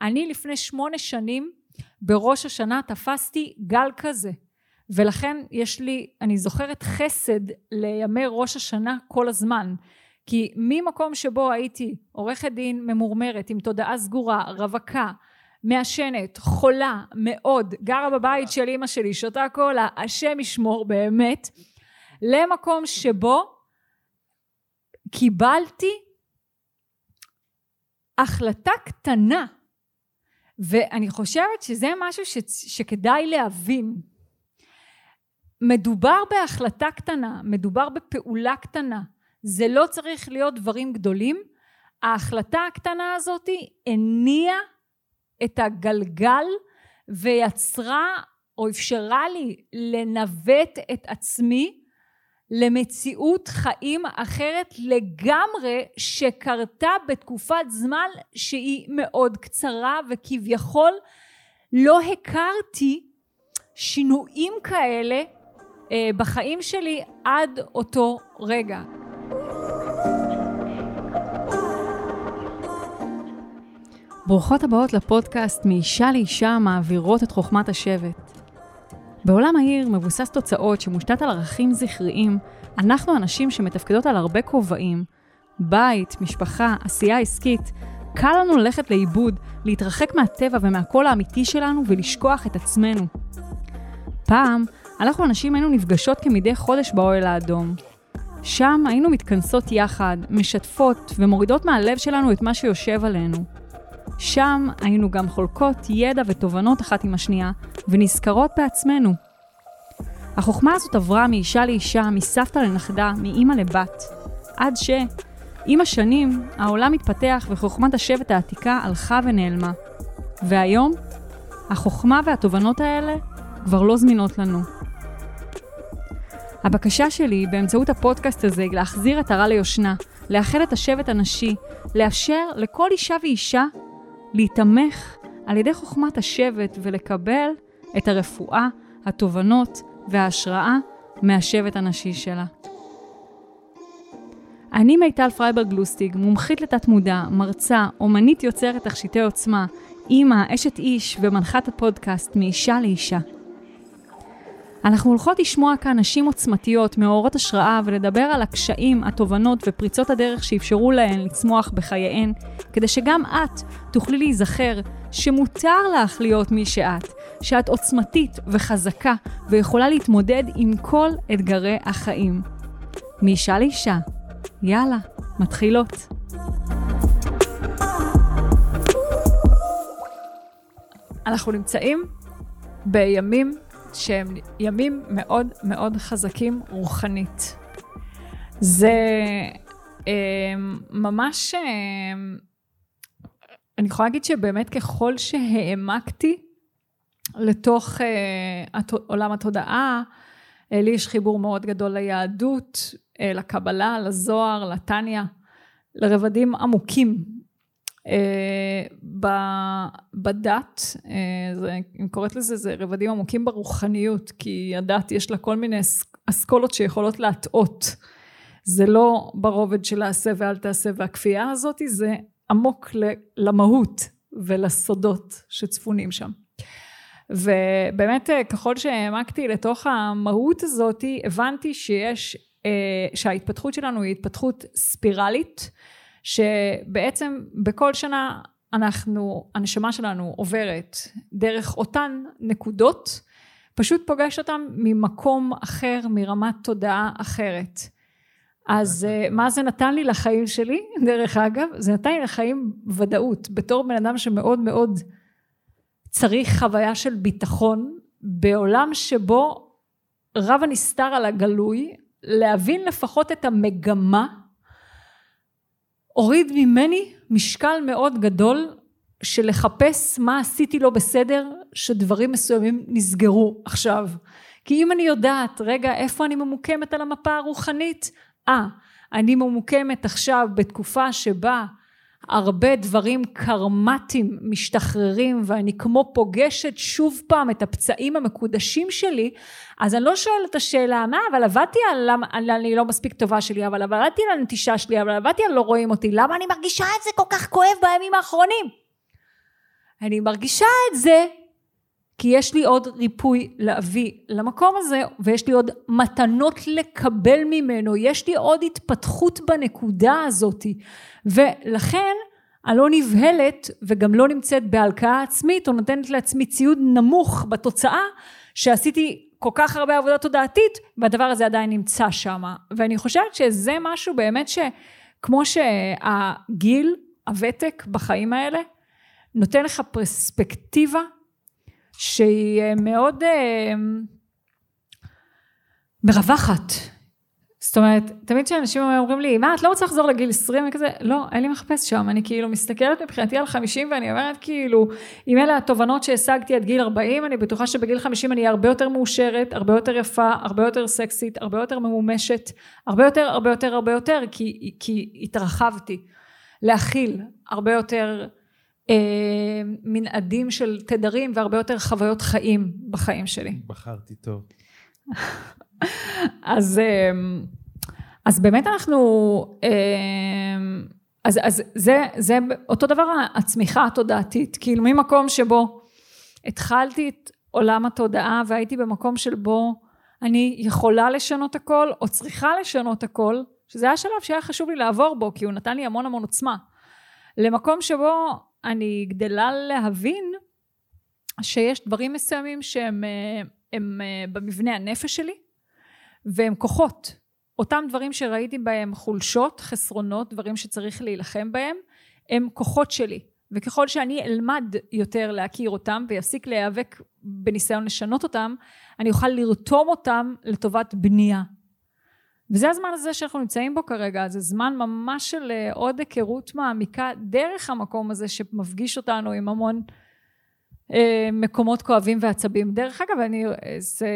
אני לפני שמונה שנים בראש השנה תפסתי גל כזה. ולכן יש לי, אני זוכרת חסד לימי ראש השנה כל הזמן. כי ממקום שבו הייתי עורכת דין ממורמרת עם תודעה סגורה, רווקה, מעשנת, חולה מאוד, גרה בבית של אימא שלי, שותה קולה, השם ישמור באמת, למקום שבו קיבלתי החלטה קטנה ואני חושבת שזה משהו ש, שכדאי להבין. מדובר בהחלטה קטנה מדובר בפעולה קטנה. זה לא צריך להיות דברים גדולים. ההחלטה הקטנה הזאת הניעה את הגלגל ויצרה או אפשרה לי לנווט את עצמי למציאות חיים אחרת לגמרי שקרתה בתקופת זמן שהיא מאוד קצרה וכביכול לא הכרתי שינויים כאלה אה, בחיים שלי עד אותו רגע. ברוכות הבאות לפודקאסט מאישה לאישה מעבירות את חוכמת השבט. בעולם העיר מבוסס תוצאות שמושתת על ערכים זכריים, אנחנו אנשים שמתפקדות על הרבה כובעים, בית, משפחה, עשייה עסקית, קל לנו ללכת לאיבוד, להתרחק מהטבע ומהקול האמיתי שלנו ולשכוח את עצמנו. פעם, אנחנו הנשים היינו נפגשות כמדי חודש באוהל האדום. שם היינו מתכנסות יחד, משתפות ומורידות מהלב שלנו את מה שיושב עלינו. שם היינו גם חולקות ידע ותובנות אחת עם השנייה, ונזכרות בעצמנו. החוכמה הזאת עברה מאישה לאישה, מסבתא לנכדה, מאימא לבת, עד ש... עם השנים, העולם התפתח וחוכמת השבט העתיקה הלכה ונעלמה. והיום, החוכמה והתובנות האלה כבר לא זמינות לנו. הבקשה שלי באמצעות הפודקאסט הזה היא להחזיר הרע ליושנה, לאחד את השבט הנשי, לאפשר לכל אישה ואישה להיתמך על ידי חוכמת השבט ולקבל את הרפואה, התובנות וההשראה מהשבט הנשי שלה. אני מיטל פרייברג גלוסטיג, מומחית לתת מודע, מרצה, אומנית יוצרת תכשיטי עוצמה, אימא, אשת איש ומנחת הפודקאסט מאישה לאישה. אנחנו הולכות לשמוע כאן נשים עוצמתיות, מאורות השראה, ולדבר על הקשיים, התובנות ופריצות הדרך שאפשרו להן לצמוח בחייהן, כדי שגם את תוכלי להיזכר שמותר לך להיות מי שאת, שאת עוצמתית וחזקה ויכולה להתמודד עם כל אתגרי החיים. מאישה לאישה. יאללה, מתחילות. אנחנו נמצאים בימים שהם ימים מאוד מאוד חזקים רוחנית. זה אה, ממש, אה, אני יכולה להגיד שבאמת ככל שהעמקתי לתוך אה, עולם התודעה, אה, לי יש חיבור מאוד גדול ליהדות, אה, לקבלה, לזוהר, לתניא, לרבדים עמוקים בדת, אה, אם קוראת לזה, זה רבדים עמוקים ברוחניות, כי הדת יש לה כל מיני אסכולות שיכולות להטעות. זה לא ברובד של העשה ואל תעשה והכפייה הזאת, זה עמוק למהות ולסודות שצפונים שם. ובאמת אה, ככל שהעמקתי לתוך המהות הזאת, הבנתי שיש, שההתפתחות שלנו היא התפתחות ספירלית, שבעצם בכל שנה אנחנו, הנשמה שלנו עוברת דרך אותן נקודות, פשוט פוגש אותן ממקום אחר, מרמת תודעה אחרת. אז אה, מה זה נתן לי לחיים שלי, דרך אגב? זה נתן לי לחיים ודאות. בתור בן אדם שמאוד מאוד צריך חוויה של ביטחון, בעולם שבו רב הנסתר על הגלוי, להבין לפחות את המגמה הוריד ממני משקל מאוד גדול של לחפש מה עשיתי לא בסדר שדברים מסוימים נסגרו עכשיו. כי אם אני יודעת, רגע, איפה אני ממוקמת על המפה הרוחנית? אה, אני ממוקמת עכשיו בתקופה שבה הרבה דברים קרמטיים משתחררים ואני כמו פוגשת שוב פעם את הפצעים המקודשים שלי אז אני לא שואלת את השאלה מה אבל עבדתי על למה אני לא מספיק טובה שלי אבל עבדתי על הנטישה שלי אבל עבדתי על לא רואים אותי. למה אני מרגישה את זה כל כך כואב בימים האחרונים? אני מרגישה את זה, כי יש לי עוד ריפוי להביא למקום הזה, ויש לי עוד מתנות לקבל ממנו, יש לי עוד התפתחות בנקודה הזאת. ולכן אני לא נבהלת וגם לא נמצאת בהלקאה עצמית, או נותנת לעצמי ציוד נמוך בתוצאה, שעשיתי כל כך הרבה עבודה תודעתית, והדבר הזה עדיין נמצא שם. ואני חושבת שזה משהו באמת שכמו שהגיל, הוותק בחיים האלה, נותן לך פרספקטיבה שהיא אה, מאוד אה, מרווחת. זאת אומרת, תמיד כשאנשים אומרים לי, מה, את לא רוצה לחזור לגיל 20? וכזה, לא, אין לי מחפש שם. אני כאילו מסתכלת מבחינתי על 50 ואני אומרת, כאילו, אם אלה התובנות שהשגתי עד גיל 40, אני בטוחה שבגיל 50 אני אהיה הרבה יותר מאושרת, הרבה יותר יפה, הרבה יותר סקסית, הרבה יותר ממומשת, הרבה יותר, הרבה יותר, הרבה יותר, כי, כי התרחבתי. להכיל הרבה יותר מנעדים של תדרים והרבה יותר חוויות חיים בחיים שלי. בחרתי טוב. אז, אה, אז באמת אנחנו, אה, אז, אז זה, זה אותו דבר הצמיחה התודעתית, כאילו ממקום שבו התחלתי את עולם התודעה והייתי במקום של בו אני יכולה לשנות הכל או צריכה לשנות הכל, שזה היה שלב שהיה חשוב לי לעבור בו כי הוא נתן לי המון המון עוצמה. למקום שבו אני גדלה להבין שיש דברים מסוימים שהם הם, הם במבנה הנפש שלי והם כוחות. אותם דברים שראיתי בהם חולשות, חסרונות, דברים שצריך להילחם בהם, הם כוחות שלי. וככל שאני אלמד יותר להכיר אותם ויפסיק להיאבק בניסיון לשנות אותם, אני אוכל לרתום אותם לטובת בנייה. וזה הזמן הזה שאנחנו נמצאים בו כרגע, זה זמן ממש של אה, עוד היכרות מעמיקה דרך המקום הזה שמפגיש אותנו עם המון אה, מקומות כואבים ועצבים. דרך אגב, אני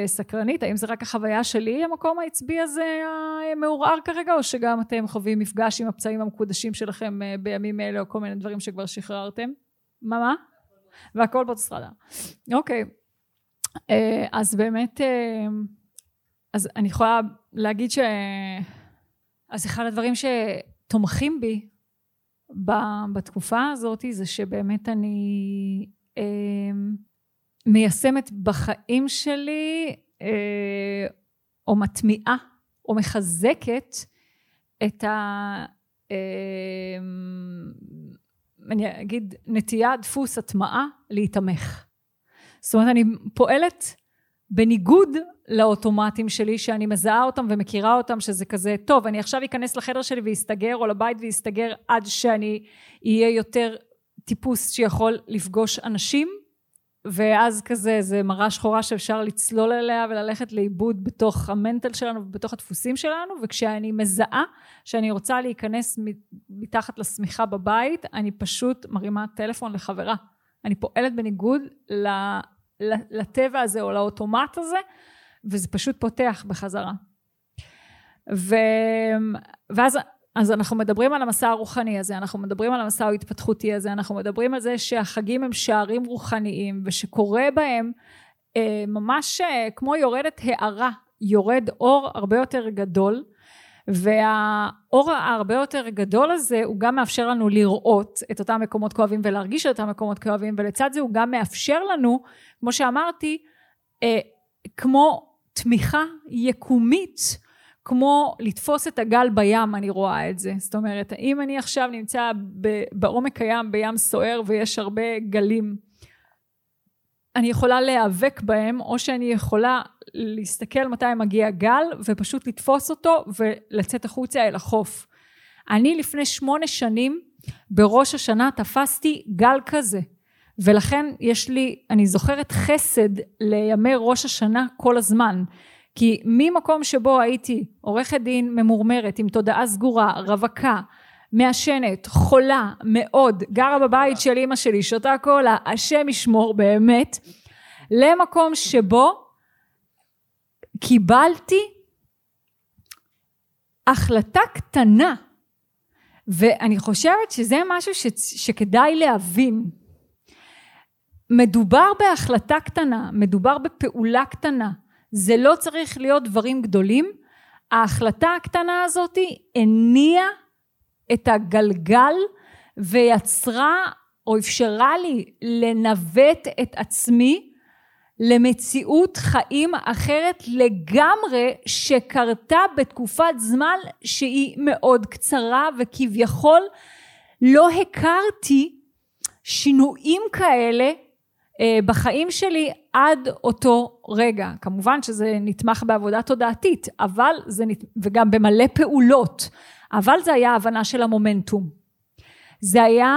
סקרנית, האם זה רק החוויה שלי, המקום העצבי הזה המעורער כרגע, או שגם אתם חווים מפגש עם הפצעים המקודשים שלכם אה, בימים אלה, או כל מיני דברים שכבר שחררתם? מה מה? והכל באוטוסטרדה. אוקיי. אז באמת, אז אני יכולה להגיד ש... אז אחד הדברים שתומכים בי בתקופה הזאת זה שבאמת אני אה, מיישמת בחיים שלי אה, או מטמיעה או מחזקת את ה... אה, אני אגיד נטייה, דפוס, הטמעה, להיתמך. זאת אומרת, אני פועלת בניגוד לאוטומטים שלי שאני מזהה אותם ומכירה אותם שזה כזה טוב אני עכשיו אכנס לחדר שלי ואסתגר או לבית ואסתגר עד שאני אהיה יותר טיפוס שיכול לפגוש אנשים. ואז כזה זה מראה שחורה שאפשר לצלול אליה וללכת לאיבוד בתוך המנטל שלנו ובתוך הדפוסים שלנו וכשאני מזהה שאני רוצה להיכנס מתחת לשמיכה בבית אני פשוט מרימה טלפון לחברה. אני פועלת בניגוד לטבע הזה או לאוטומט הזה וזה פשוט פותח בחזרה. ו... ואז אז אנחנו מדברים על המסע הרוחני הזה, אנחנו מדברים על המסע ההתפתחותי הזה, אנחנו מדברים על זה שהחגים הם שערים רוחניים ושקורה בהם אה, ממש אה, כמו יורדת הערה, יורד אור הרבה יותר גדול והאור ההרבה יותר גדול הזה הוא גם מאפשר לנו לראות את אותם מקומות כואבים ולהרגיש את אותם מקומות כואבים ולצד זה הוא גם מאפשר לנו כמו שאמרתי אה, כמו תמיכה יקומית כמו לתפוס את הגל בים אני רואה את זה. זאת אומרת אם אני עכשיו נמצא בעומק הים בים סוער ויש הרבה גלים אני יכולה להיאבק בהם או שאני יכולה להסתכל מתי מגיע גל ופשוט לתפוס אותו ולצאת החוצה אל החוף. אני לפני שמונה שנים בראש השנה תפסתי גל כזה ולכן יש לי, אני זוכרת חסד לימי ראש השנה כל הזמן. כי ממקום שבו הייתי עורכת דין ממורמרת עם תודעה סגורה, רווקה, מעשנת, חולה מאוד, גרה בבית של אימא שלי, שותה קולה, השם ישמור באמת, למקום שבו קיבלתי החלטה קטנה. ואני חושבת שזה משהו ש, שכדאי להבין. מדובר בהחלטה קטנה, מדובר בפעולה קטנה, זה לא צריך להיות דברים גדולים, ההחלטה הקטנה הזאת הניעה את הגלגל ויצרה או אפשרה לי לנווט את עצמי למציאות חיים אחרת לגמרי שקרתה בתקופת זמן שהיא מאוד קצרה וכביכול לא הכרתי שינויים כאלה אה, בחיים שלי עד אותו רגע. כמובן שזה נתמך בעבודה תודעתית, אבל זה, נת... וגם במלא פעולות, אבל זה היה הבנה של המומנטום. זה היה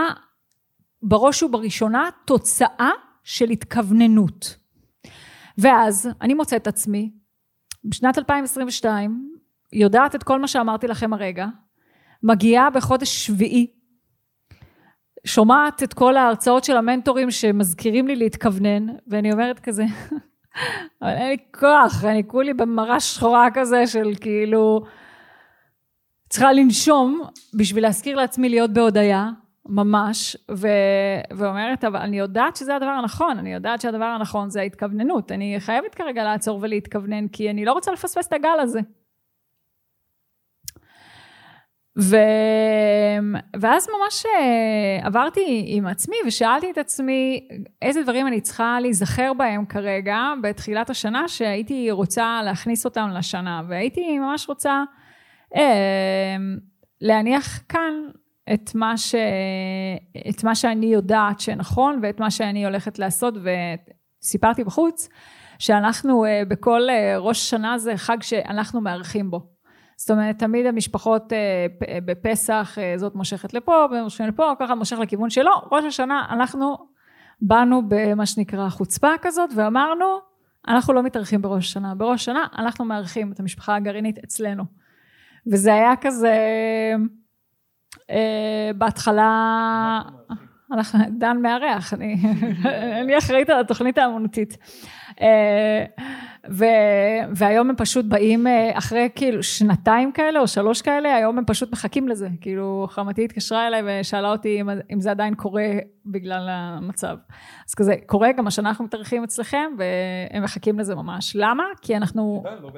בראש ובראשונה תוצאה של התכווננות. ואז אני מוצאת את עצמי בשנת 2022 יודעת את כל מה שאמרתי לכם הרגע מגיעה בחודש שביעי שומעת את כל ההרצאות של המנטורים שמזכירים לי להתכוונן ואני אומרת כזה אבל אין לי כוח אני כולי במראה שחורה כזה של כאילו צריכה לנשום בשביל להזכיר לעצמי להיות בהודיה ממש, ו... ואומרת, אבל אני יודעת שזה הדבר הנכון, אני יודעת שהדבר הנכון זה ההתכווננות. אני חייבת כרגע לעצור ולהתכוונן, כי אני לא רוצה לפספס את הגל הזה. ו... ואז ממש אה, עברתי עם עצמי ושאלתי את עצמי איזה דברים אני צריכה להיזכר בהם כרגע בתחילת השנה שהייתי רוצה להכניס אותם לשנה והייתי ממש רוצה להניח כאן את מה, ש... את מה שאני יודעת שנכון ואת מה שאני הולכת לעשות וסיפרתי בחוץ שאנחנו אה, בכל אה, ראש שנה זה חג שאנחנו מארחים בו. זאת אומרת תמיד המשפחות אה, בפסח זאת מושכת לפה ומושכים לפה ככה מושך לכיוון שלו. ראש השנה אנחנו באנו במה שנקרא חוצפה כזאת ואמרנו אנחנו לא מתארחים בראש השנה. בראש השנה אנחנו מארחים את המשפחה הגרעינית אצלנו וזה היה כזה אה, בהתחלה, דן מארח, אני, אני אחראית על התוכנית האמנותית. אה, ו, והיום הם פשוט באים אה, אחרי כאילו שנתיים כאלה או שלוש כאלה, היום הם פשוט מחכים לזה. כאילו חמתי התקשרה אליי ושאלה אותי אם, אם זה עדיין קורה בגלל המצב. אז כזה, קורה, גם השנה אנחנו מתארחים אצלכם והם מחכים לזה ממש. למה? כי אנחנו... לא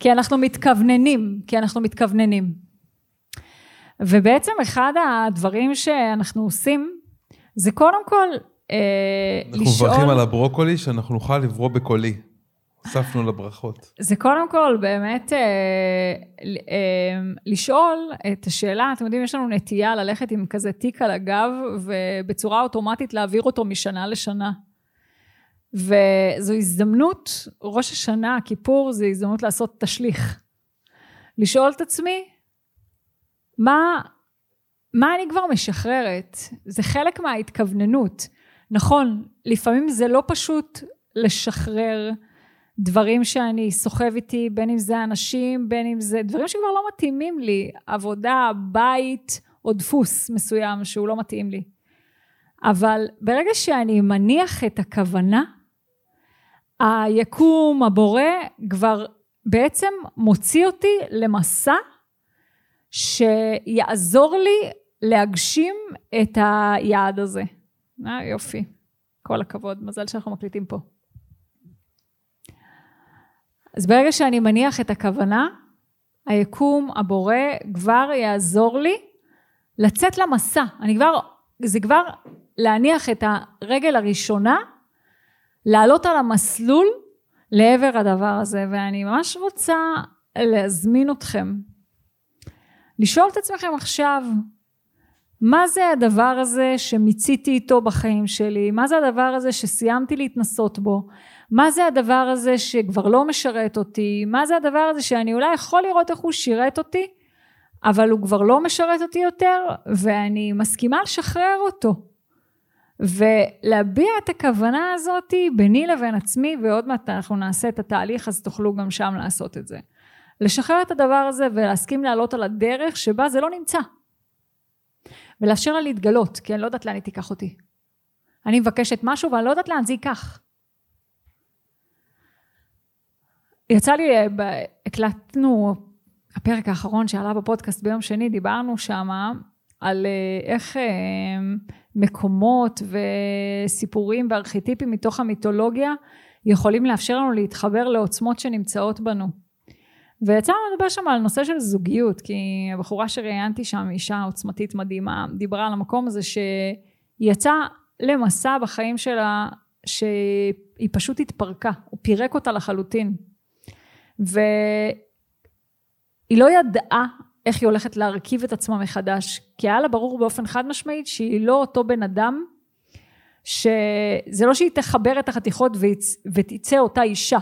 כי אנחנו מתכווננים, כי אנחנו מתכווננים. ובעצם אחד הדברים שאנחנו עושים זה קודם כל אה, אנחנו לשאול... אנחנו מברכים על הברוקולי שאנחנו נוכל לברוא בקולי. הוספנו לברכות. זה קודם כל באמת אה, אה, לשאול את השאלה, אתם יודעים, יש לנו נטייה ללכת עם כזה תיק על הגב ובצורה אוטומטית להעביר אותו משנה לשנה. וזו הזדמנות, ראש השנה, כיפור, זו הזדמנות לעשות תשליך. לשאול את עצמי, מה, מה אני כבר משחררת? זה חלק מההתכווננות. נכון, לפעמים זה לא פשוט לשחרר דברים שאני סוחב איתי, בין אם זה אנשים, בין אם זה דברים שכבר לא מתאימים לי, עבודה, בית או דפוס מסוים שהוא לא מתאים לי. אבל ברגע שאני מניח את הכוונה, היקום, הבורא, כבר בעצם מוציא אותי למסע שיעזור לי להגשים את היעד הזה. אה, יופי. כל הכבוד, מזל שאנחנו מקליטים פה. אז ברגע שאני מניח את הכוונה, היקום, הבורא, כבר יעזור לי לצאת למסע. אני כבר, זה כבר להניח את הרגל הראשונה, לעלות על המסלול לעבר הדבר הזה, ואני ממש רוצה להזמין אתכם לשאול את עצמכם עכשיו, מה זה הדבר הזה שמיציתי איתו בחיים שלי? מה זה הדבר הזה שסיימתי להתנסות בו? מה זה הדבר הזה שכבר לא משרת אותי? מה זה הדבר הזה שאני אולי יכול לראות איך הוא שירת אותי, אבל הוא כבר לא משרת אותי יותר, ואני מסכימה לשחרר אותו. ולהביע את הכוונה הזאת ביני לבין עצמי, ועוד מעט אנחנו נעשה את התהליך, אז תוכלו גם שם לעשות את זה. לשחרר את הדבר הזה ולהסכים לעלות על הדרך שבה זה לא נמצא. ולאפשר לה להתגלות, כי אני לא יודעת לאן היא תיקח אותי. אני מבקשת משהו ואני לא יודעת לאן זה ייקח. יצא לי, הקלטנו, הפרק האחרון שעלה בפודקאסט ביום שני, דיברנו שמה על אה, איך אה, מקומות וסיפורים וארכיטיפים מתוך המיתולוגיה יכולים לאפשר לנו להתחבר לעוצמות שנמצאות בנו. ויצא לנו לדבר שם על נושא של זוגיות, כי הבחורה שראיינתי שם, אישה עוצמתית מדהימה, דיברה על המקום הזה שהיא יצאה למסע בחיים שלה, שהיא פשוט התפרקה, הוא פירק אותה לחלוטין. והיא לא ידעה איך היא הולכת להרכיב את עצמה מחדש, כי היה לה ברור באופן חד משמעית שהיא לא אותו בן אדם, שזה לא שהיא תחבר את החתיכות ותצא אותה אישה.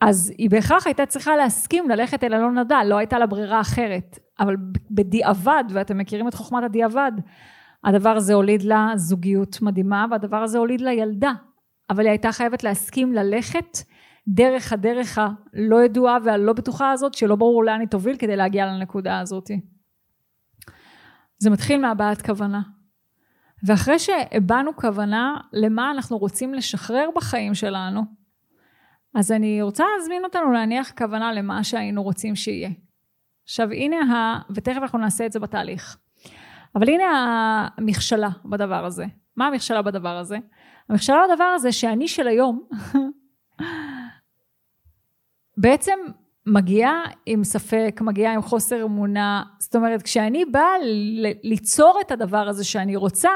אז היא בהכרח הייתה צריכה להסכים ללכת אל אלון נדל, לא הייתה לה ברירה אחרת. אבל בדיעבד, ואתם מכירים את חוכמת הדיעבד, הדבר הזה הוליד לה זוגיות מדהימה, והדבר הזה הוליד לה ילדה. אבל היא הייתה חייבת להסכים ללכת דרך הדרך הלא ידועה והלא בטוחה הזאת, שלא ברור לאן היא תוביל כדי להגיע לנקודה הזאת. זה מתחיל מהבעת כוונה. ואחרי שהבענו כוונה למה אנחנו רוצים לשחרר בחיים שלנו, אז אני רוצה להזמין אותנו להניח כוונה למה שהיינו רוצים שיהיה. עכשיו הנה ה... ותכף אנחנו נעשה את זה בתהליך. אבל הנה המכשלה בדבר הזה. מה המכשלה בדבר הזה? המכשלה בדבר הזה שאני של היום בעצם מגיעה עם ספק, מגיעה עם חוסר אמונה. זאת אומרת, כשאני באה ליצור את הדבר הזה שאני רוצה,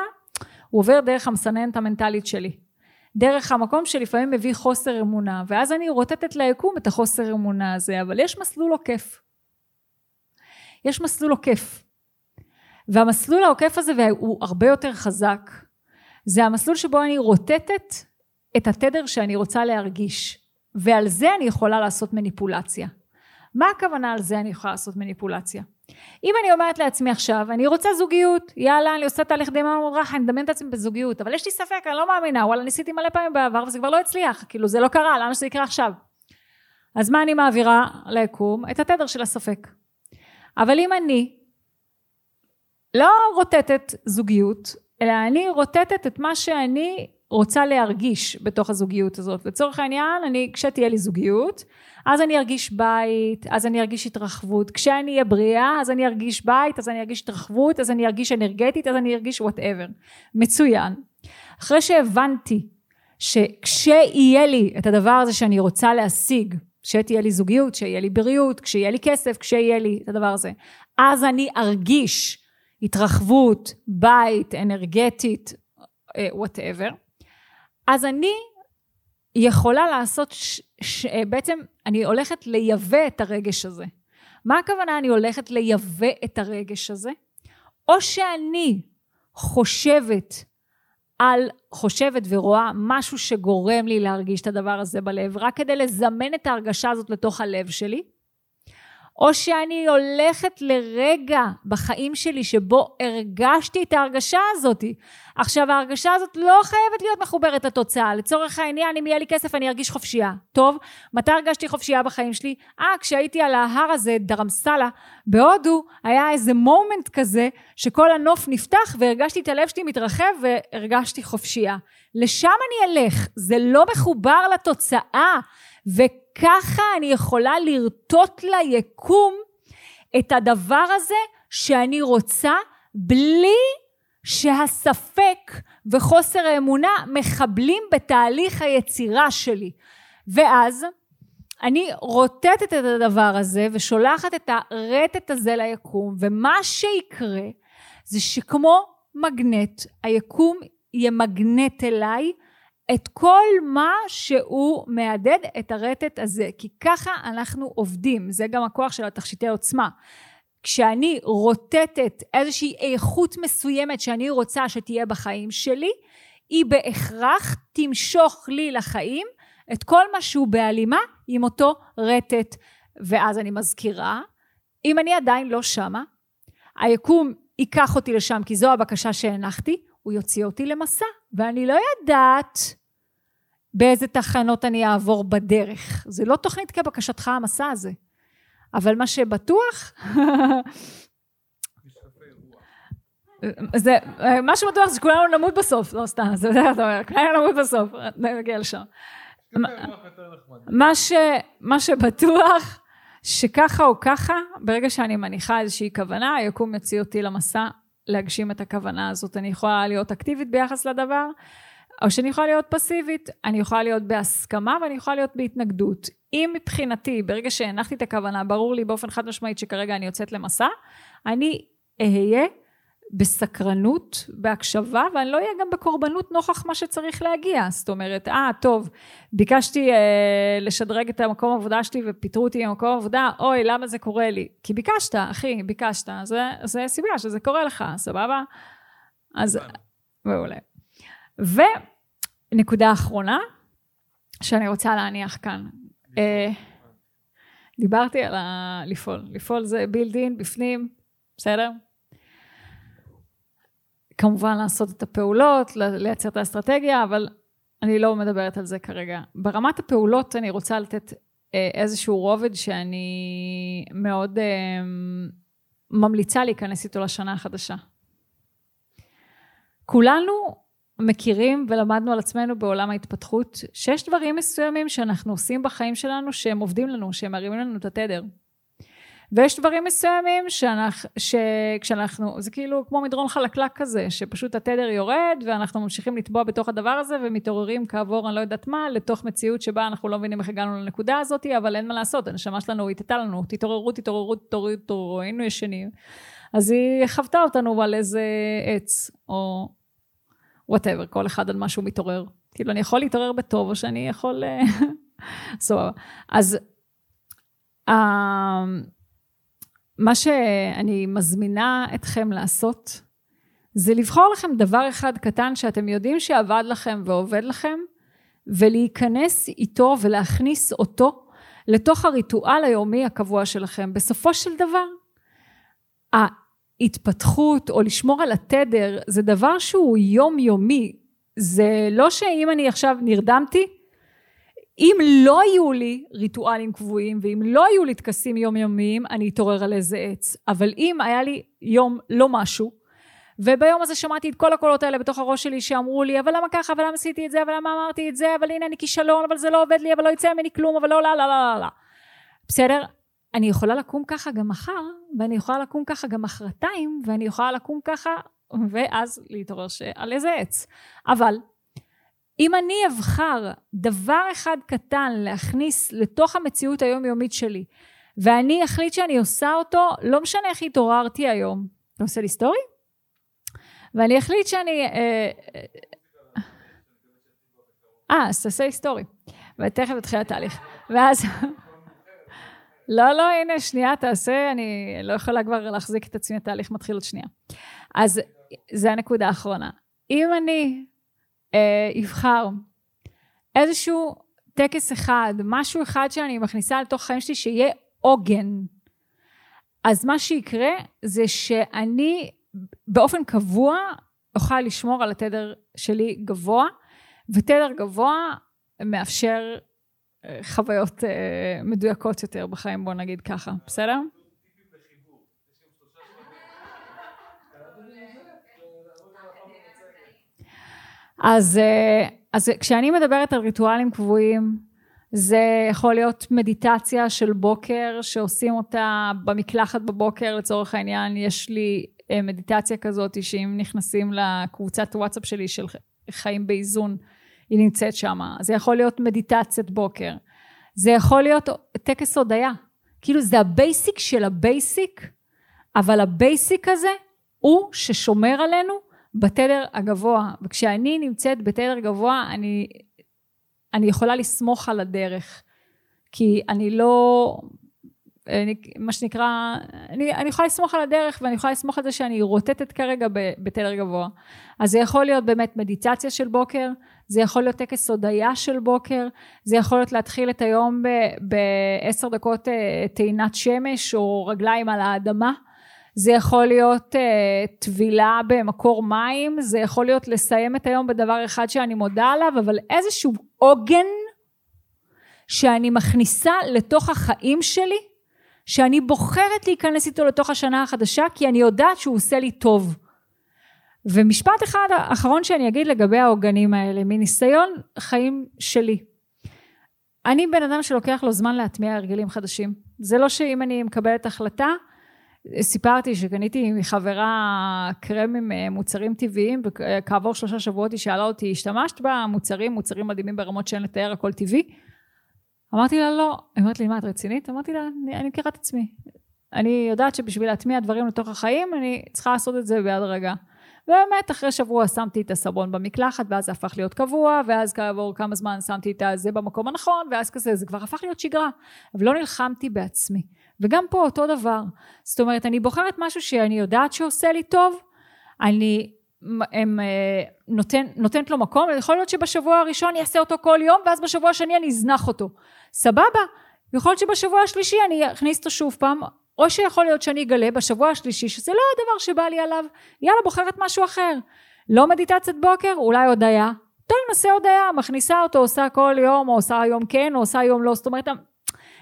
הוא עובר דרך המסננת המנטלית שלי. דרך המקום שלפעמים מביא חוסר אמונה, ואז אני רוטטת ליקום את החוסר אמונה הזה, אבל יש מסלול עוקף. יש מסלול עוקף. והמסלול העוקף הזה, והוא הרבה יותר חזק, זה המסלול שבו אני רוטטת את התדר שאני רוצה להרגיש. ועל זה אני יכולה לעשות מניפולציה. מה הכוונה על זה אני יכולה לעשות מניפולציה? אם אני אומרת לעצמי עכשיו, אני רוצה זוגיות, יאללה, אני עושה תהליך די רך, אני מדמיין את עצמי בזוגיות, אבל יש לי ספק, אני לא מאמינה, וואלה, ניסיתי מלא פעמים בעבר וזה כבר לא הצליח, כאילו זה לא קרה, למה שזה יקרה עכשיו? אז מה אני מעבירה ליקום? את התדר של הספק. אבל אם אני לא רוטטת זוגיות, אלא אני רוטטת את מה שאני רוצה להרגיש בתוך הזוגיות הזאת. לצורך העניין, אני, כשתהיה לי זוגיות, אז אני ארגיש בית, אז אני ארגיש התרחבות. כשאני אהיה בריאה, אז אני ארגיש בית, אז אני ארגיש התרחבות, אז אני ארגיש אנרגטית, אז אני ארגיש וואטאבר. מצוין. אחרי שהבנתי שכשיהיה לי את הדבר הזה שאני רוצה להשיג, כשתהיה לי זוגיות, כשיהיה לי בריאות, כשיהיה לי כסף, כשיהיה לי את הדבר הזה, אז אני ארגיש התרחבות, בית, אנרגטית, whatever. Uh, אז אני יכולה לעשות, ש, ש, בעצם אני הולכת לייבא את הרגש הזה. מה הכוונה אני הולכת לייבא את הרגש הזה? או שאני חושבת על, חושבת ורואה משהו שגורם לי להרגיש את הדבר הזה בלב, רק כדי לזמן את ההרגשה הזאת לתוך הלב שלי, או שאני הולכת לרגע בחיים שלי שבו הרגשתי את ההרגשה הזאת. עכשיו ההרגשה הזאת לא חייבת להיות מחוברת לתוצאה. לצורך העניין, אם יהיה לי כסף אני ארגיש חופשייה. טוב, מתי הרגשתי חופשייה בחיים שלי? אה, כשהייתי על ההר הזה, דרמסלה, בהודו, היה איזה מומנט כזה, שכל הנוף נפתח והרגשתי את הלב שלי מתרחב והרגשתי חופשייה. לשם אני אלך, זה לא מחובר לתוצאה. וככה אני יכולה לרטוט ליקום את הדבר הזה שאני רוצה בלי שהספק וחוסר האמונה מחבלים בתהליך היצירה שלי. ואז אני רוטטת את הדבר הזה ושולחת את הרטט הזה ליקום, ומה שיקרה זה שכמו מגנט, היקום ימגנט אליי את כל מה שהוא מהדהד את הרטט הזה, כי ככה אנחנו עובדים, זה גם הכוח של התכשיטי עוצמה. כשאני רוטטת איזושהי איכות מסוימת שאני רוצה שתהיה בחיים שלי, היא בהכרח תמשוך לי לחיים את כל מה שהוא בהלימה עם אותו רטט. ואז אני מזכירה, אם אני עדיין לא שמה, היקום ייקח אותי לשם כי זו הבקשה שהנחתי, הוא יוציא אותי למסע, ואני לא יודעת באיזה תחנות אני אעבור בדרך. זה לא תוכנית כבקשתך המסע הזה. אבל מה שבטוח, זה, מה שבטוח זה שכולנו נמות בסוף, לא סתם, זה מה אתה אומר, כולנו נמות בסוף, נגיע לשם. מה, ש, מה שבטוח, שככה או ככה, ברגע שאני מניחה איזושהי כוונה, היקום יוציא אותי למסע להגשים את הכוונה הזאת. אני יכולה להיות אקטיבית ביחס לדבר, או שאני יכולה להיות פסיבית, אני יכולה להיות בהסכמה ואני יכולה להיות בהתנגדות. אם מבחינתי, ברגע שהנחתי את הכוונה, ברור לי באופן חד משמעית שכרגע אני יוצאת למסע, אני אהיה בסקרנות, בהקשבה, ואני לא אהיה גם בקורבנות נוכח מה שצריך להגיע. זאת אומרת, אה, טוב, ביקשתי אה, לשדרג את המקום העבודה שלי ופיטרו אותי ממקום עבודה, אוי, למה זה קורה לי? כי ביקשת, אחי, ביקשת. זה, זה סיבה שזה קורה לך, סבבה? אז, מעולה. ונקודה אחרונה, שאני רוצה להניח כאן. אה, דיברתי על ה... לפעול. לפעול זה בילדין, בפנים, בסדר? כמובן לעשות את הפעולות, לייצר את האסטרטגיה, אבל אני לא מדברת על זה כרגע. ברמת הפעולות אני רוצה לתת אה, איזשהו רובד שאני מאוד אה, ממליצה להיכנס איתו לשנה החדשה. כולנו מכירים ולמדנו על עצמנו בעולם ההתפתחות, שיש דברים מסוימים שאנחנו עושים בחיים שלנו שהם עובדים לנו, שהם מרימים לנו את התדר. ויש דברים מסוימים שאנחנו, שכשאנחנו, זה כאילו כמו מדרון חלקלק כזה, שפשוט התדר יורד ואנחנו ממשיכים לטבוע בתוך הדבר הזה ומתעוררים כעבור אני לא יודעת מה, לתוך מציאות שבה אנחנו לא מבינים איך הגענו לנקודה הזאת, אבל אין מה לעשות, הנשמה שלנו התתה לנו, תתעוררו, תתעוררו, תתעוררו, תתעוררו, היינו ישנים. אז היא חוותה אותנו על איזה עץ, או וואטאבר, כל אחד על מה שהוא מתעורר. כאילו, אני יכול להתעורר בטוב, או שאני יכול... אה, סבבה. אז... מה שאני מזמינה אתכם לעשות, זה לבחור לכם דבר אחד קטן שאתם יודעים שעבד לכם ועובד לכם, ולהיכנס איתו ולהכניס אותו לתוך הריטואל היומי הקבוע שלכם. בסופו של דבר, ההתפתחות או לשמור על התדר זה דבר שהוא יומיומי. זה לא שאם אני עכשיו נרדמתי, אם לא יהיו לי ריטואלים קבועים ואם לא יהיו לי טקסים יומיומיים, אני אתעורר על איזה עץ. אבל אם היה לי יום לא משהו, וביום הזה שמעתי את כל הקולות האלה בתוך הראש שלי שאמרו לי, אבל למה ככה, אבל למה עשיתי את זה, אבל למה אמרתי את זה, אבל הנה אני כישלון, אבל זה לא עובד לי, אבל לא יצא ממני כלום, אבל לא, לא, לא, לא, לא. בסדר? אני יכולה לקום ככה גם מחר, ואני יכולה לקום ככה גם מחרתיים, ואני יכולה לקום ככה, ואז להתעורר על איזה עץ. אבל אם אני אבחר דבר אחד קטן להכניס לתוך המציאות היומיומית שלי, ואני אחליט שאני עושה אותו, לא משנה איך התעוררתי היום. אתה עושה לי סטורי? ואני אחליט שאני... אה, אה אז תעשה לי סטורי. ותכף יתחיל התהליך. ואז... לא, לא, הנה, שנייה, תעשה, אני לא יכולה כבר להחזיק את עצמי, התהליך מתחיל עוד שנייה. אז זה הנקודה האחרונה. אם אני אה, יבחר איזשהו טקס אחד, משהו אחד שאני מכניסה לתוך החיים שלי שיהיה עוגן. אז מה שיקרה זה שאני באופן קבוע אוכל לשמור על התדר שלי גבוה, ותדר גבוה מאפשר אה, חוויות אה, מדויקות יותר בחיים, בוא נגיד ככה, בסדר? אז, אה, אז כשאני מדברת על ריטואלים קבועים, זה יכול להיות מדיטציה של בוקר שעושים אותה במקלחת בבוקר לצורך העניין יש לי אה, מדיטציה כזאת שאם נכנסים לקבוצת וואטסאפ שלי של חיים באיזון היא נמצאת שם זה יכול להיות מדיטציית בוקר. זה יכול להיות טקס הודיה. כאילו זה ה basic של ה basic אבל ה basic הזה הוא ששומר עלינו בתדר הגבוה, וכשאני נמצאת בתדר גבוה, אני, אני יכולה לסמוך על הדרך, כי אני לא, אני, מה שנקרא, אני, אני יכולה לסמוך על הדרך ואני יכולה לסמוך על זה שאני רוטטת כרגע בתדר גבוה. אז זה יכול להיות באמת מדיטציה של בוקר, זה יכול להיות טקס הודיה של בוקר, זה יכול להיות להתחיל את היום בעשר דקות אה, טעינת שמש או רגליים על האדמה. זה יכול להיות uh, טבילה במקור מים, זה יכול להיות לסיים את היום בדבר אחד שאני מודה עליו, אבל איזשהו עוגן שאני מכניסה לתוך החיים שלי, שאני בוחרת להיכנס איתו לתוך השנה החדשה, כי אני יודעת שהוא עושה לי טוב. ומשפט אחד אחרון שאני אגיד לגבי העוגנים האלה, מניסיון חיים שלי. אני בן אדם שלוקח לו זמן להטמיע הרגלים חדשים. זה לא שאם אני מקבלת החלטה, סיפרתי שקניתי מחברה קרם עם אה, מוצרים טבעיים וכעבור שלושה שבועות היא שאלה אותי השתמשת במוצרים מוצרים מדהימים ברמות שאין לתאר הכל טבעי? אמרתי לה לא. היא אומרת לי מה את רצינית? אמרתי לה אני, אני מכירה את עצמי. אני יודעת שבשביל להטמיע דברים לתוך החיים אני צריכה לעשות את זה ביד רגע. ובאמת אחרי שבוע שמתי את הסבון במקלחת ואז זה הפך להיות קבוע ואז כעבור כמה זמן שמתי את זה במקום הנכון ואז כזה זה כבר הפך להיות שגרה. אבל לא נלחמתי בעצמי וגם פה אותו דבר זאת אומרת אני בוחרת משהו שאני יודעת שעושה לי טוב אני הם, אה, נותן, נותנת לו מקום יכול להיות שבשבוע הראשון אני אעשה אותו כל יום ואז בשבוע השני אני אזנח אותו סבבה יכול להיות שבשבוע השלישי אני אכניס אותו שוב פעם או שיכול להיות שאני אגלה בשבוע השלישי שזה לא הדבר שבא לי עליו, יאללה בוחרת משהו אחר. לא מדיטציית בוקר, אולי הודיה. טוב נעשה הודיה, מכניסה אותו, עושה כל יום, או עושה יום כן, או עושה יום לא, זאת אומרת,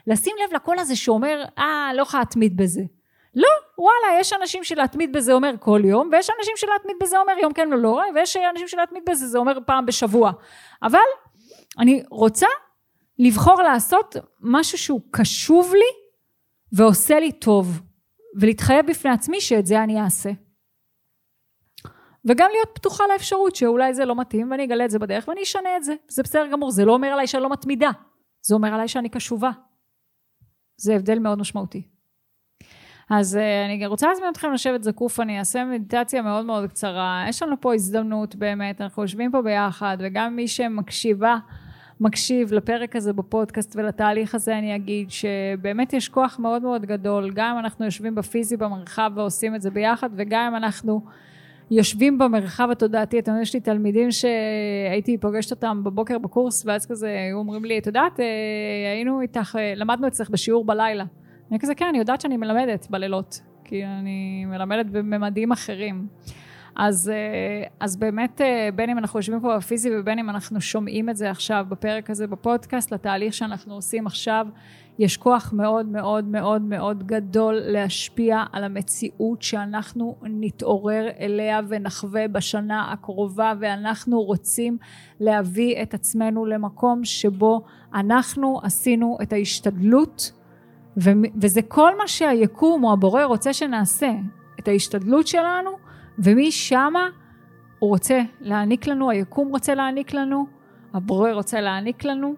לשים לב לקול הזה שאומר, אה, לא יכולה להתמיד בזה. לא, וואלה, יש אנשים שלהתמיד בזה אומר כל יום, ויש אנשים שלהתמיד בזה אומר יום כן ולא, ויש אנשים שלהתמיד בזה זה אומר פעם בשבוע. אבל אני רוצה לבחור לעשות משהו שהוא קשוב לי, ועושה לי טוב, ולהתחייב בפני עצמי שאת זה אני אעשה. וגם להיות פתוחה לאפשרות שאולי זה לא מתאים ואני אגלה את זה בדרך ואני אשנה את זה. זה בסדר גמור, זה לא אומר עליי שאני לא מתמידה, זה אומר עליי שאני קשובה. זה הבדל מאוד משמעותי. אז uh, אני רוצה להזמין אתכם לשבת זקוף, אני אעשה מדיטציה מאוד מאוד קצרה. יש לנו פה הזדמנות באמת, אנחנו יושבים פה ביחד, וגם מי שמקשיבה מקשיב לפרק הזה בפודקאסט ולתהליך הזה אני אגיד שבאמת יש כוח מאוד מאוד גדול גם אם אנחנו יושבים בפיזי במרחב ועושים את זה ביחד וגם אם אנחנו יושבים במרחב התודעתי, אתם יודעים, יש לי תלמידים שהייתי פוגשת אותם בבוקר בקורס ואז כזה היו אומרים לי, את יודעת, אה, היינו איתך, אה, למדנו אצלך בשיעור בלילה. אני כזה, כן, אני יודעת שאני מלמדת בלילות, כי אני מלמדת בממדים אחרים. אז, אה, אז באמת אה, בין אם אנחנו יושבים פה בפיזי ובין אם אנחנו שומעים את זה עכשיו בפרק הזה בפודקאסט לתהליך שאנחנו עושים עכשיו יש כוח מאוד מאוד מאוד מאוד גדול להשפיע על המציאות שאנחנו נתעורר אליה ונחווה בשנה הקרובה ואנחנו רוצים להביא את עצמנו למקום שבו אנחנו עשינו את ההשתדלות וזה כל מה שהיקום או הבורא רוצה שנעשה את ההשתדלות שלנו ומשמה הוא רוצה להעניק לנו, היקום רוצה להעניק לנו, הבורא רוצה להעניק לנו,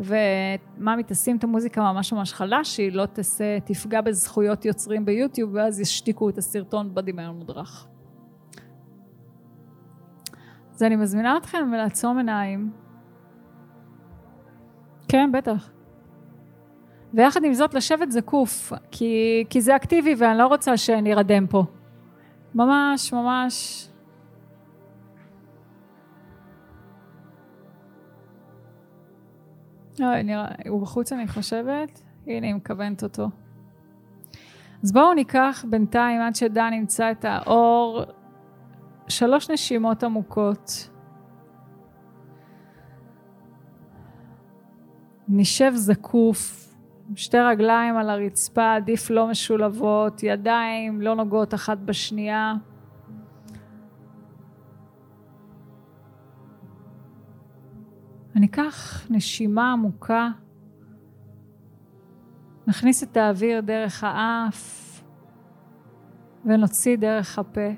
וממי תשים את המוזיקה ממש ממש חלש, שהיא לא תעשה, תפגע בזכויות יוצרים ביוטיוב, ואז ישתיקו את הסרטון בדמיון מודרך. אז אני מזמינה אתכם לעצום עיניים. כן, בטח. ויחד עם זאת לשבת זקוף, כי, כי זה אקטיבי ואני לא רוצה שנירדם פה. ממש, ממש. אוי, נראה, הוא בחוץ אני חושבת. הנה, היא מכוונת אותו. אז בואו ניקח בינתיים, עד שדן ימצא את האור, שלוש נשימות עמוקות. נשב זקוף. שתי רגליים על הרצפה, עדיף לא משולבות, ידיים לא נוגעות אחת בשנייה. ניקח נשימה עמוקה, נכניס את האוויר דרך האף ונוציא דרך הפה.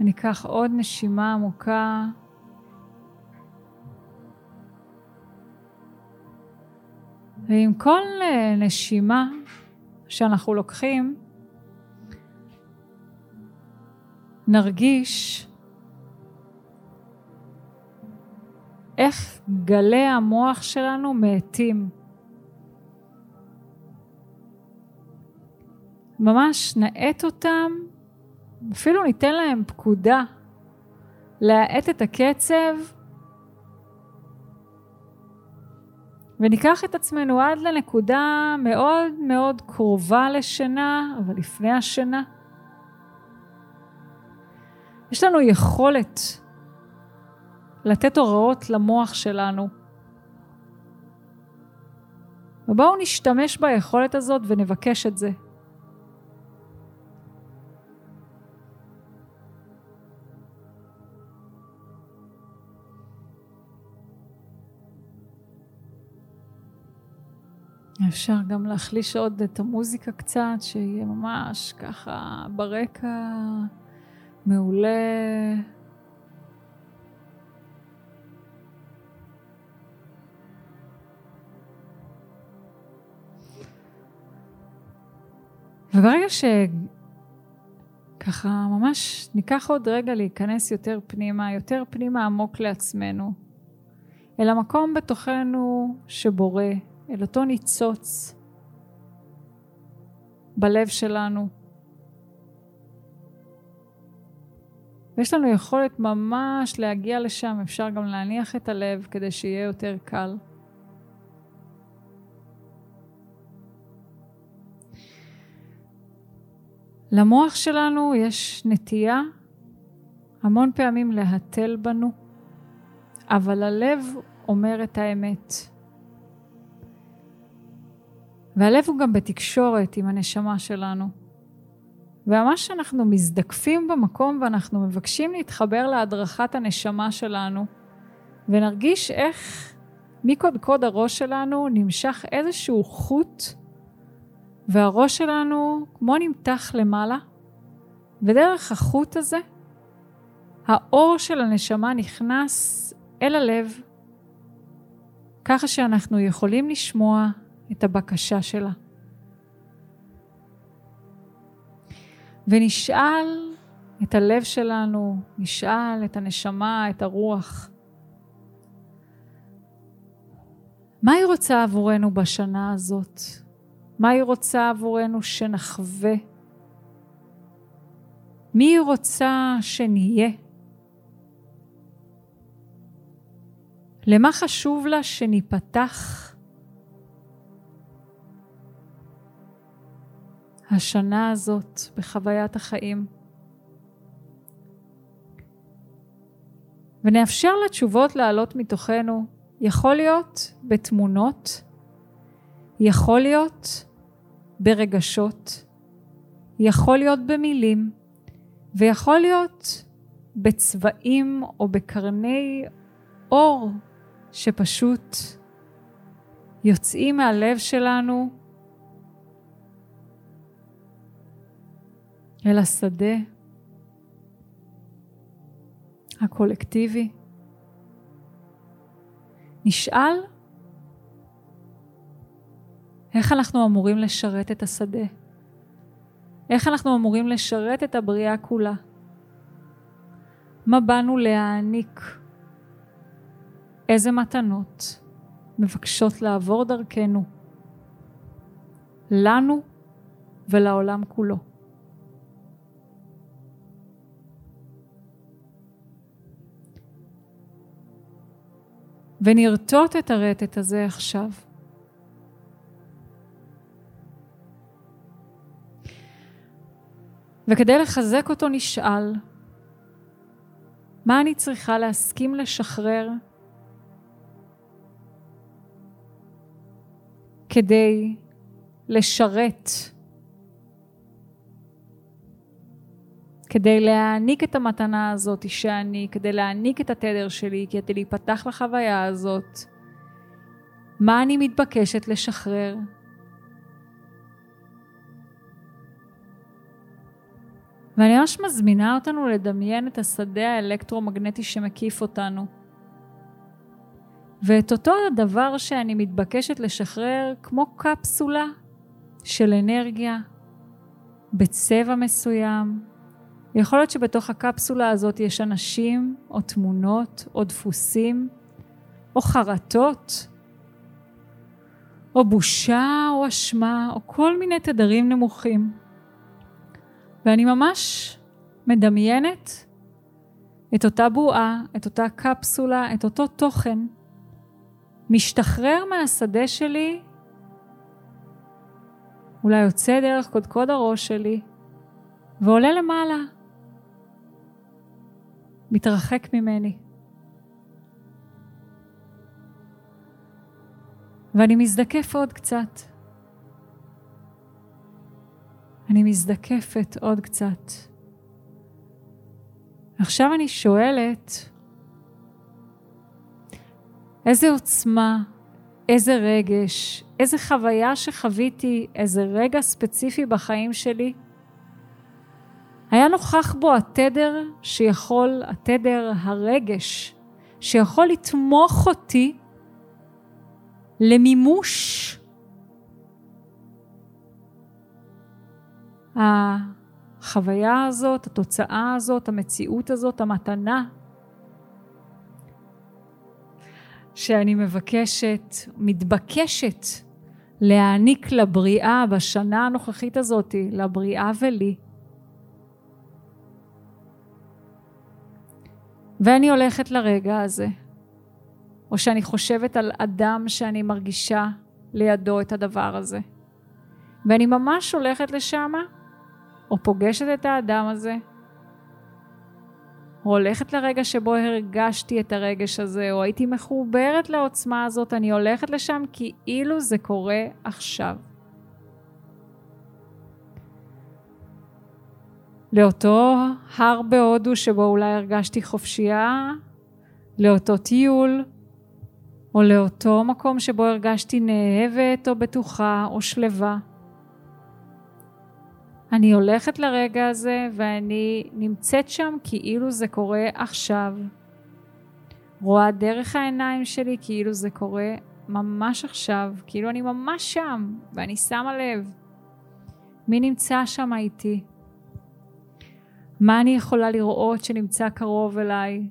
ניקח עוד נשימה עמוקה ועם כל אה, נשימה שאנחנו לוקחים, נרגיש איך גלי המוח שלנו מאטים. ממש נאט אותם, אפילו ניתן להם פקודה להאט את הקצב וניקח את עצמנו עד לנקודה מאוד מאוד קרובה לשינה, אבל לפני השינה. יש לנו יכולת לתת הוראות למוח שלנו. ובואו נשתמש ביכולת הזאת ונבקש את זה. אפשר גם להחליש עוד את המוזיקה קצת, שיהיה ממש ככה ברקע, מעולה. וברגע שככה ממש ניקח עוד רגע להיכנס יותר פנימה, יותר פנימה עמוק לעצמנו, אל המקום בתוכנו שבורא, אל אותו ניצוץ בלב שלנו. ויש לנו יכולת ממש להגיע לשם, אפשר גם להניח את הלב כדי שיהיה יותר קל. למוח שלנו יש נטייה המון פעמים להתל בנו, אבל הלב אומר את האמת. והלב הוא גם בתקשורת עם הנשמה שלנו. וממש אנחנו מזדקפים במקום ואנחנו מבקשים להתחבר להדרכת הנשמה שלנו, ונרגיש איך מקודקוד הראש שלנו נמשך איזשהו חוט והראש שלנו כמו נמתח למעלה, ודרך החוט הזה, האור של הנשמה נכנס אל הלב, ככה שאנחנו יכולים לשמוע את הבקשה שלה. ונשאל את הלב שלנו, נשאל את הנשמה, את הרוח. מה היא רוצה עבורנו בשנה הזאת? מה היא רוצה עבורנו שנחווה? מי היא רוצה שנהיה? למה חשוב לה שניפתח השנה הזאת בחוויית החיים? ונאפשר לתשובות לעלות מתוכנו, יכול להיות בתמונות, יכול להיות ברגשות, יכול להיות במילים, ויכול להיות בצבעים או בקרני אור שפשוט יוצאים מהלב שלנו אל השדה הקולקטיבי. נשאל איך אנחנו אמורים לשרת את השדה? איך אנחנו אמורים לשרת את הבריאה כולה? מה באנו להעניק? איזה מתנות מבקשות לעבור דרכנו, לנו ולעולם כולו. ונרטוט את הרטט הזה עכשיו. וכדי לחזק אותו נשאל, מה אני צריכה להסכים לשחרר כדי לשרת, כדי להעניק את המתנה הזאת שאני, כדי להעניק את התדר שלי, כדי להיפתח לחוויה הזאת, מה אני מתבקשת לשחרר? ואני ממש מזמינה אותנו לדמיין את השדה האלקטרומגנטי שמקיף אותנו. ואת אותו הדבר שאני מתבקשת לשחרר כמו קפסולה של אנרגיה בצבע מסוים. יכול להיות שבתוך הקפסולה הזאת יש אנשים או תמונות או דפוסים או חרטות או בושה או אשמה או כל מיני תדרים נמוכים. ואני ממש מדמיינת את אותה בועה, את אותה קפסולה, את אותו תוכן, משתחרר מהשדה שלי, אולי יוצא דרך קודקוד הראש שלי, ועולה למעלה, מתרחק ממני. ואני מזדקף עוד קצת. אני מזדקפת עוד קצת. עכשיו אני שואלת, איזה עוצמה, איזה רגש, איזה חוויה שחוויתי, איזה רגע ספציפי בחיים שלי, היה נוכח בו התדר שיכול, התדר, הרגש, שיכול לתמוך אותי למימוש החוויה הזאת, התוצאה הזאת, המציאות הזאת, המתנה שאני מבקשת, מתבקשת להעניק לבריאה בשנה הנוכחית הזאת, לבריאה ולי. ואני הולכת לרגע הזה, או שאני חושבת על אדם שאני מרגישה לידו את הדבר הזה, ואני ממש הולכת לשמה, או פוגשת את האדם הזה, או הולכת לרגע שבו הרגשתי את הרגש הזה, או הייתי מחוברת לעוצמה הזאת, אני הולכת לשם כאילו זה קורה עכשיו. לאותו הר בהודו שבו אולי הרגשתי חופשייה, לאותו טיול, או לאותו מקום שבו הרגשתי נאהבת או בטוחה או שלווה. אני הולכת לרגע הזה ואני נמצאת שם כאילו זה קורה עכשיו. רואה דרך העיניים שלי כאילו זה קורה ממש עכשיו, כאילו אני ממש שם ואני שמה לב. מי נמצא שם איתי? מה אני יכולה לראות שנמצא קרוב אליי?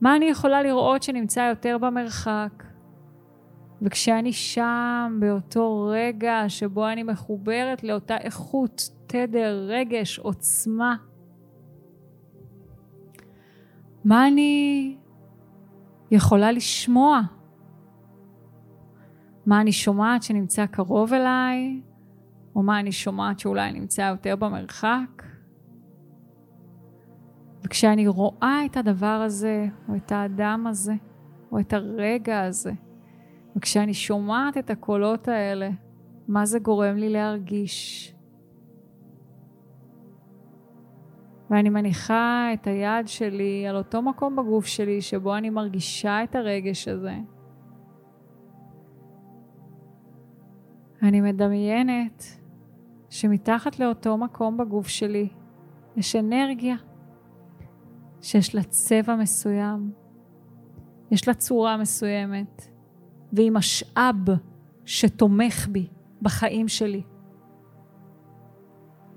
מה אני יכולה לראות שנמצא יותר במרחק? וכשאני שם, באותו רגע שבו אני מחוברת לאותה איכות, תדר, רגש, עוצמה, מה אני יכולה לשמוע? מה אני שומעת שנמצא קרוב אליי, או מה אני שומעת שאולי נמצא יותר במרחק? וכשאני רואה את הדבר הזה, או את האדם הזה, או את הרגע הזה, וכשאני שומעת את הקולות האלה, מה זה גורם לי להרגיש? ואני מניחה את היד שלי על אותו מקום בגוף שלי שבו אני מרגישה את הרגש הזה. אני מדמיינת שמתחת לאותו מקום בגוף שלי יש אנרגיה. שיש לה צבע מסוים, יש לה צורה מסוימת, והיא משאב שתומך בי בחיים שלי.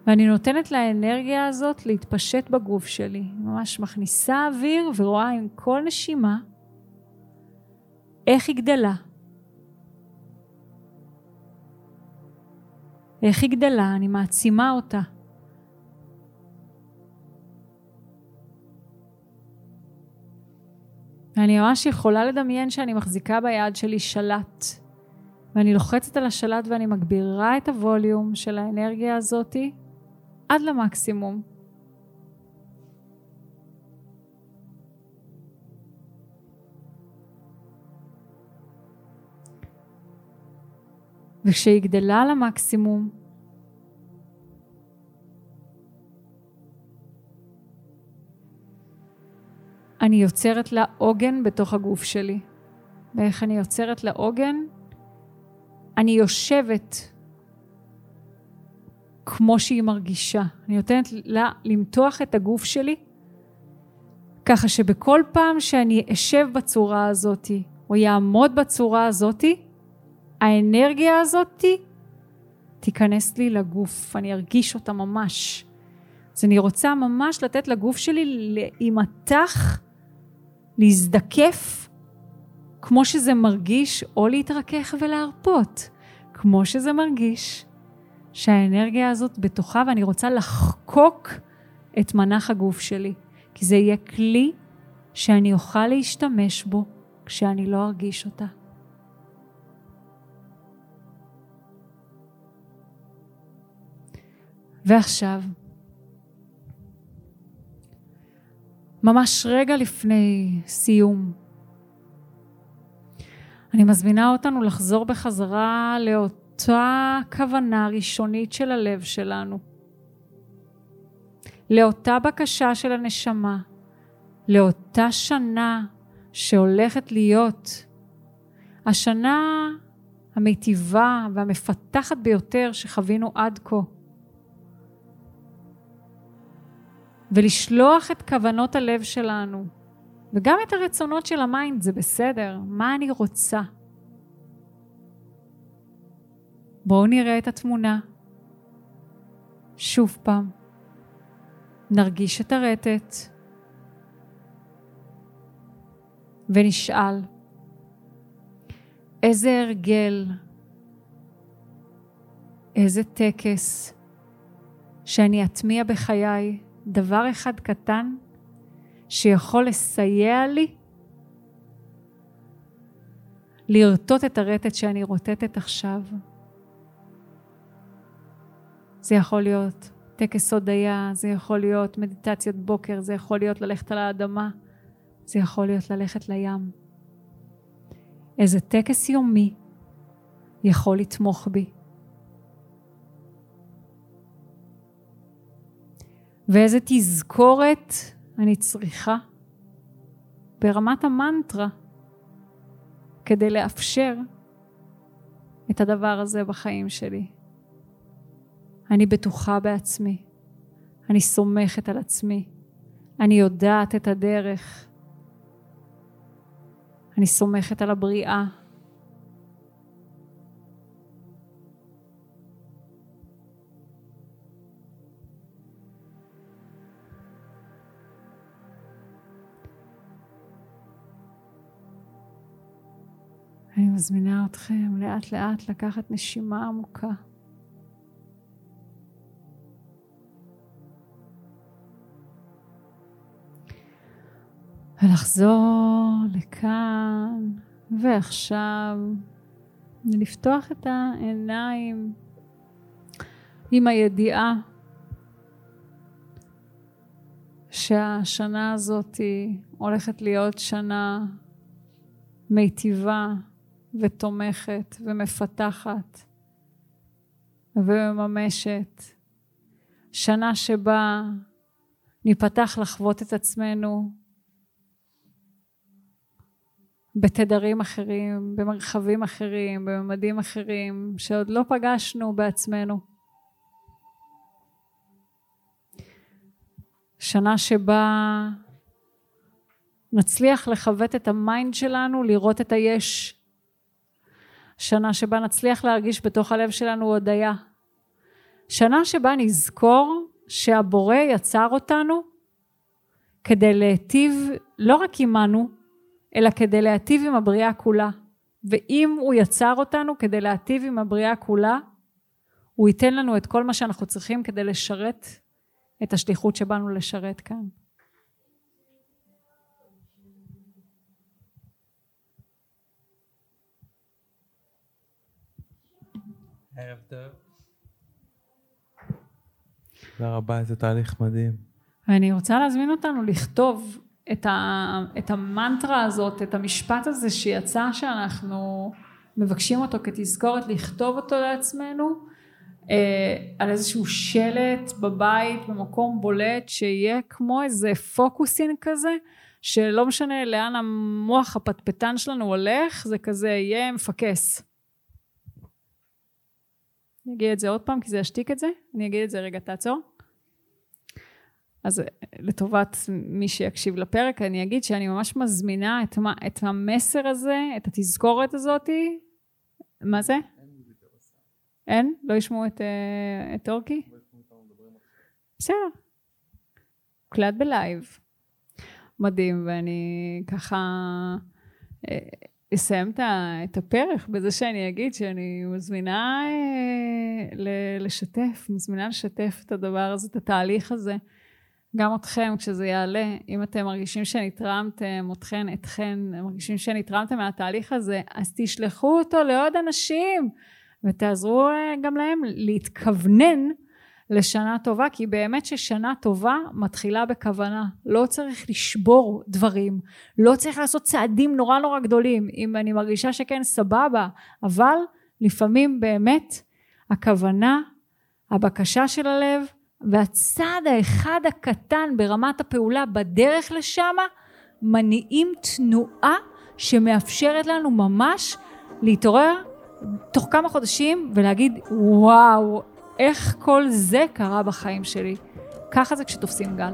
ואני נותנת לאנרגיה הזאת להתפשט בגוף שלי. ממש מכניסה אוויר ורואה עם כל נשימה איך היא גדלה. איך היא גדלה, אני מעצימה אותה. ואני ממש יכולה לדמיין שאני מחזיקה ביד שלי שלט, ואני לוחצת על השלט ואני מגבירה את הווליום של האנרגיה הזאתי עד למקסימום. וכשהיא גדלה למקסימום, אני יוצרת לה עוגן בתוך הגוף שלי. ואיך אני יוצרת לה עוגן? אני יושבת כמו שהיא מרגישה. אני נותנת לה למתוח את הגוף שלי, ככה שבכל פעם שאני אשב בצורה הזאתי, או יעמוד בצורה הזאתי, האנרגיה הזאתי תיכנס לי לגוף, אני ארגיש אותה ממש. אז אני רוצה ממש לתת לגוף שלי להימתח להזדקף כמו שזה מרגיש, או להתרכך ולהרפות, כמו שזה מרגיש שהאנרגיה הזאת בתוכה ואני רוצה לחקוק את מנח הגוף שלי, כי זה יהיה כלי שאני אוכל להשתמש בו כשאני לא ארגיש אותה. ועכשיו, ממש רגע לפני סיום. אני מזמינה אותנו לחזור בחזרה לאותה כוונה ראשונית של הלב שלנו, לאותה בקשה של הנשמה, לאותה שנה שהולכת להיות השנה המיטיבה והמפתחת ביותר שחווינו עד כה. ולשלוח את כוונות הלב שלנו, וגם את הרצונות של ה mind, זה בסדר, מה אני רוצה. בואו נראה את התמונה. שוב פעם. נרגיש את הרטט. ונשאל, איזה הרגל, איזה טקס שאני אטמיע בחיי, דבר אחד קטן שיכול לסייע לי לרטוט את הרטט שאני רוטטת עכשיו. זה יכול להיות טקס הודיה, זה יכול להיות מדיטציית בוקר, זה יכול להיות ללכת על האדמה, זה יכול להיות ללכת לים. איזה טקס יומי יכול לתמוך בי. ואיזה תזכורת אני צריכה ברמת המנטרה כדי לאפשר את הדבר הזה בחיים שלי. אני בטוחה בעצמי, אני סומכת על עצמי, אני יודעת את הדרך, אני סומכת על הבריאה. אני מזמינה אתכם לאט לאט לקחת נשימה עמוקה. ולחזור לכאן ועכשיו, ולפתוח את העיניים עם הידיעה שהשנה הזאת הולכת להיות שנה מיטיבה ותומכת ומפתחת ומממשת. שנה שבה ניפתח לחוות את עצמנו בתדרים אחרים, במרחבים אחרים, בממדים אחרים, שעוד לא פגשנו בעצמנו. שנה שבה נצליח לחווט את ה mind שלנו, לראות את היש. שנה שבה נצליח להרגיש בתוך הלב שלנו הודיה. שנה שבה נזכור שהבורא יצר אותנו כדי להיטיב לא רק עמנו, אלא כדי להטיב עם הבריאה כולה. ואם הוא יצר אותנו כדי להטיב עם הבריאה כולה, הוא ייתן לנו את כל מה שאנחנו צריכים כדי לשרת את השליחות שבאנו לשרת כאן. ערב טוב. תודה רבה, איזה תהליך מדהים. ואני רוצה להזמין אותנו לכתוב את, ה, את המנטרה הזאת, את המשפט הזה שיצא שאנחנו מבקשים אותו כתזכורת לכתוב אותו לעצמנו אה, על איזשהו שלט בבית במקום בולט שיהיה כמו איזה פוקוסין כזה שלא משנה לאן המוח הפטפטן שלנו הולך זה כזה יהיה מפקס. אני אגיד את זה עוד פעם כי זה ישתיק את זה אני אגיד את זה רגע תעצור אז אה, לטובת מי שיקשיב לפרק, אני אגיד שאני ממש מזמינה את, מה, את המסר הזה, את התזכורת הזאתי. מה זה? אין? לא ישמעו את, אה, את אורקי? בסדר. הוקלט בלייב. מדהים, ואני ככה אה, אסיים את הפרק בזה שאני אגיד שאני מזמינה לשתף, מזמינה לשתף את הדבר הזה, את התהליך הזה. גם אתכם כשזה יעלה, אם אתם מרגישים שנתרמתם, אתכן, אתכן, מרגישים שנתרמתם מהתהליך הזה, אז תשלחו אותו לעוד אנשים ותעזרו אה, גם להם להתכוונן לשנה טובה, כי באמת ששנה טובה מתחילה בכוונה. לא צריך לשבור דברים, לא צריך לעשות צעדים נורא נורא גדולים. אם אני מרגישה שכן, סבבה, אבל לפעמים באמת הכוונה, הבקשה של הלב, והצעד האחד הקטן ברמת הפעולה בדרך לשם מניעים תנועה שמאפשרת לנו ממש להתעורר תוך כמה חודשים ולהגיד, וואו, איך כל זה קרה בחיים שלי. ככה זה כשתופסים גל.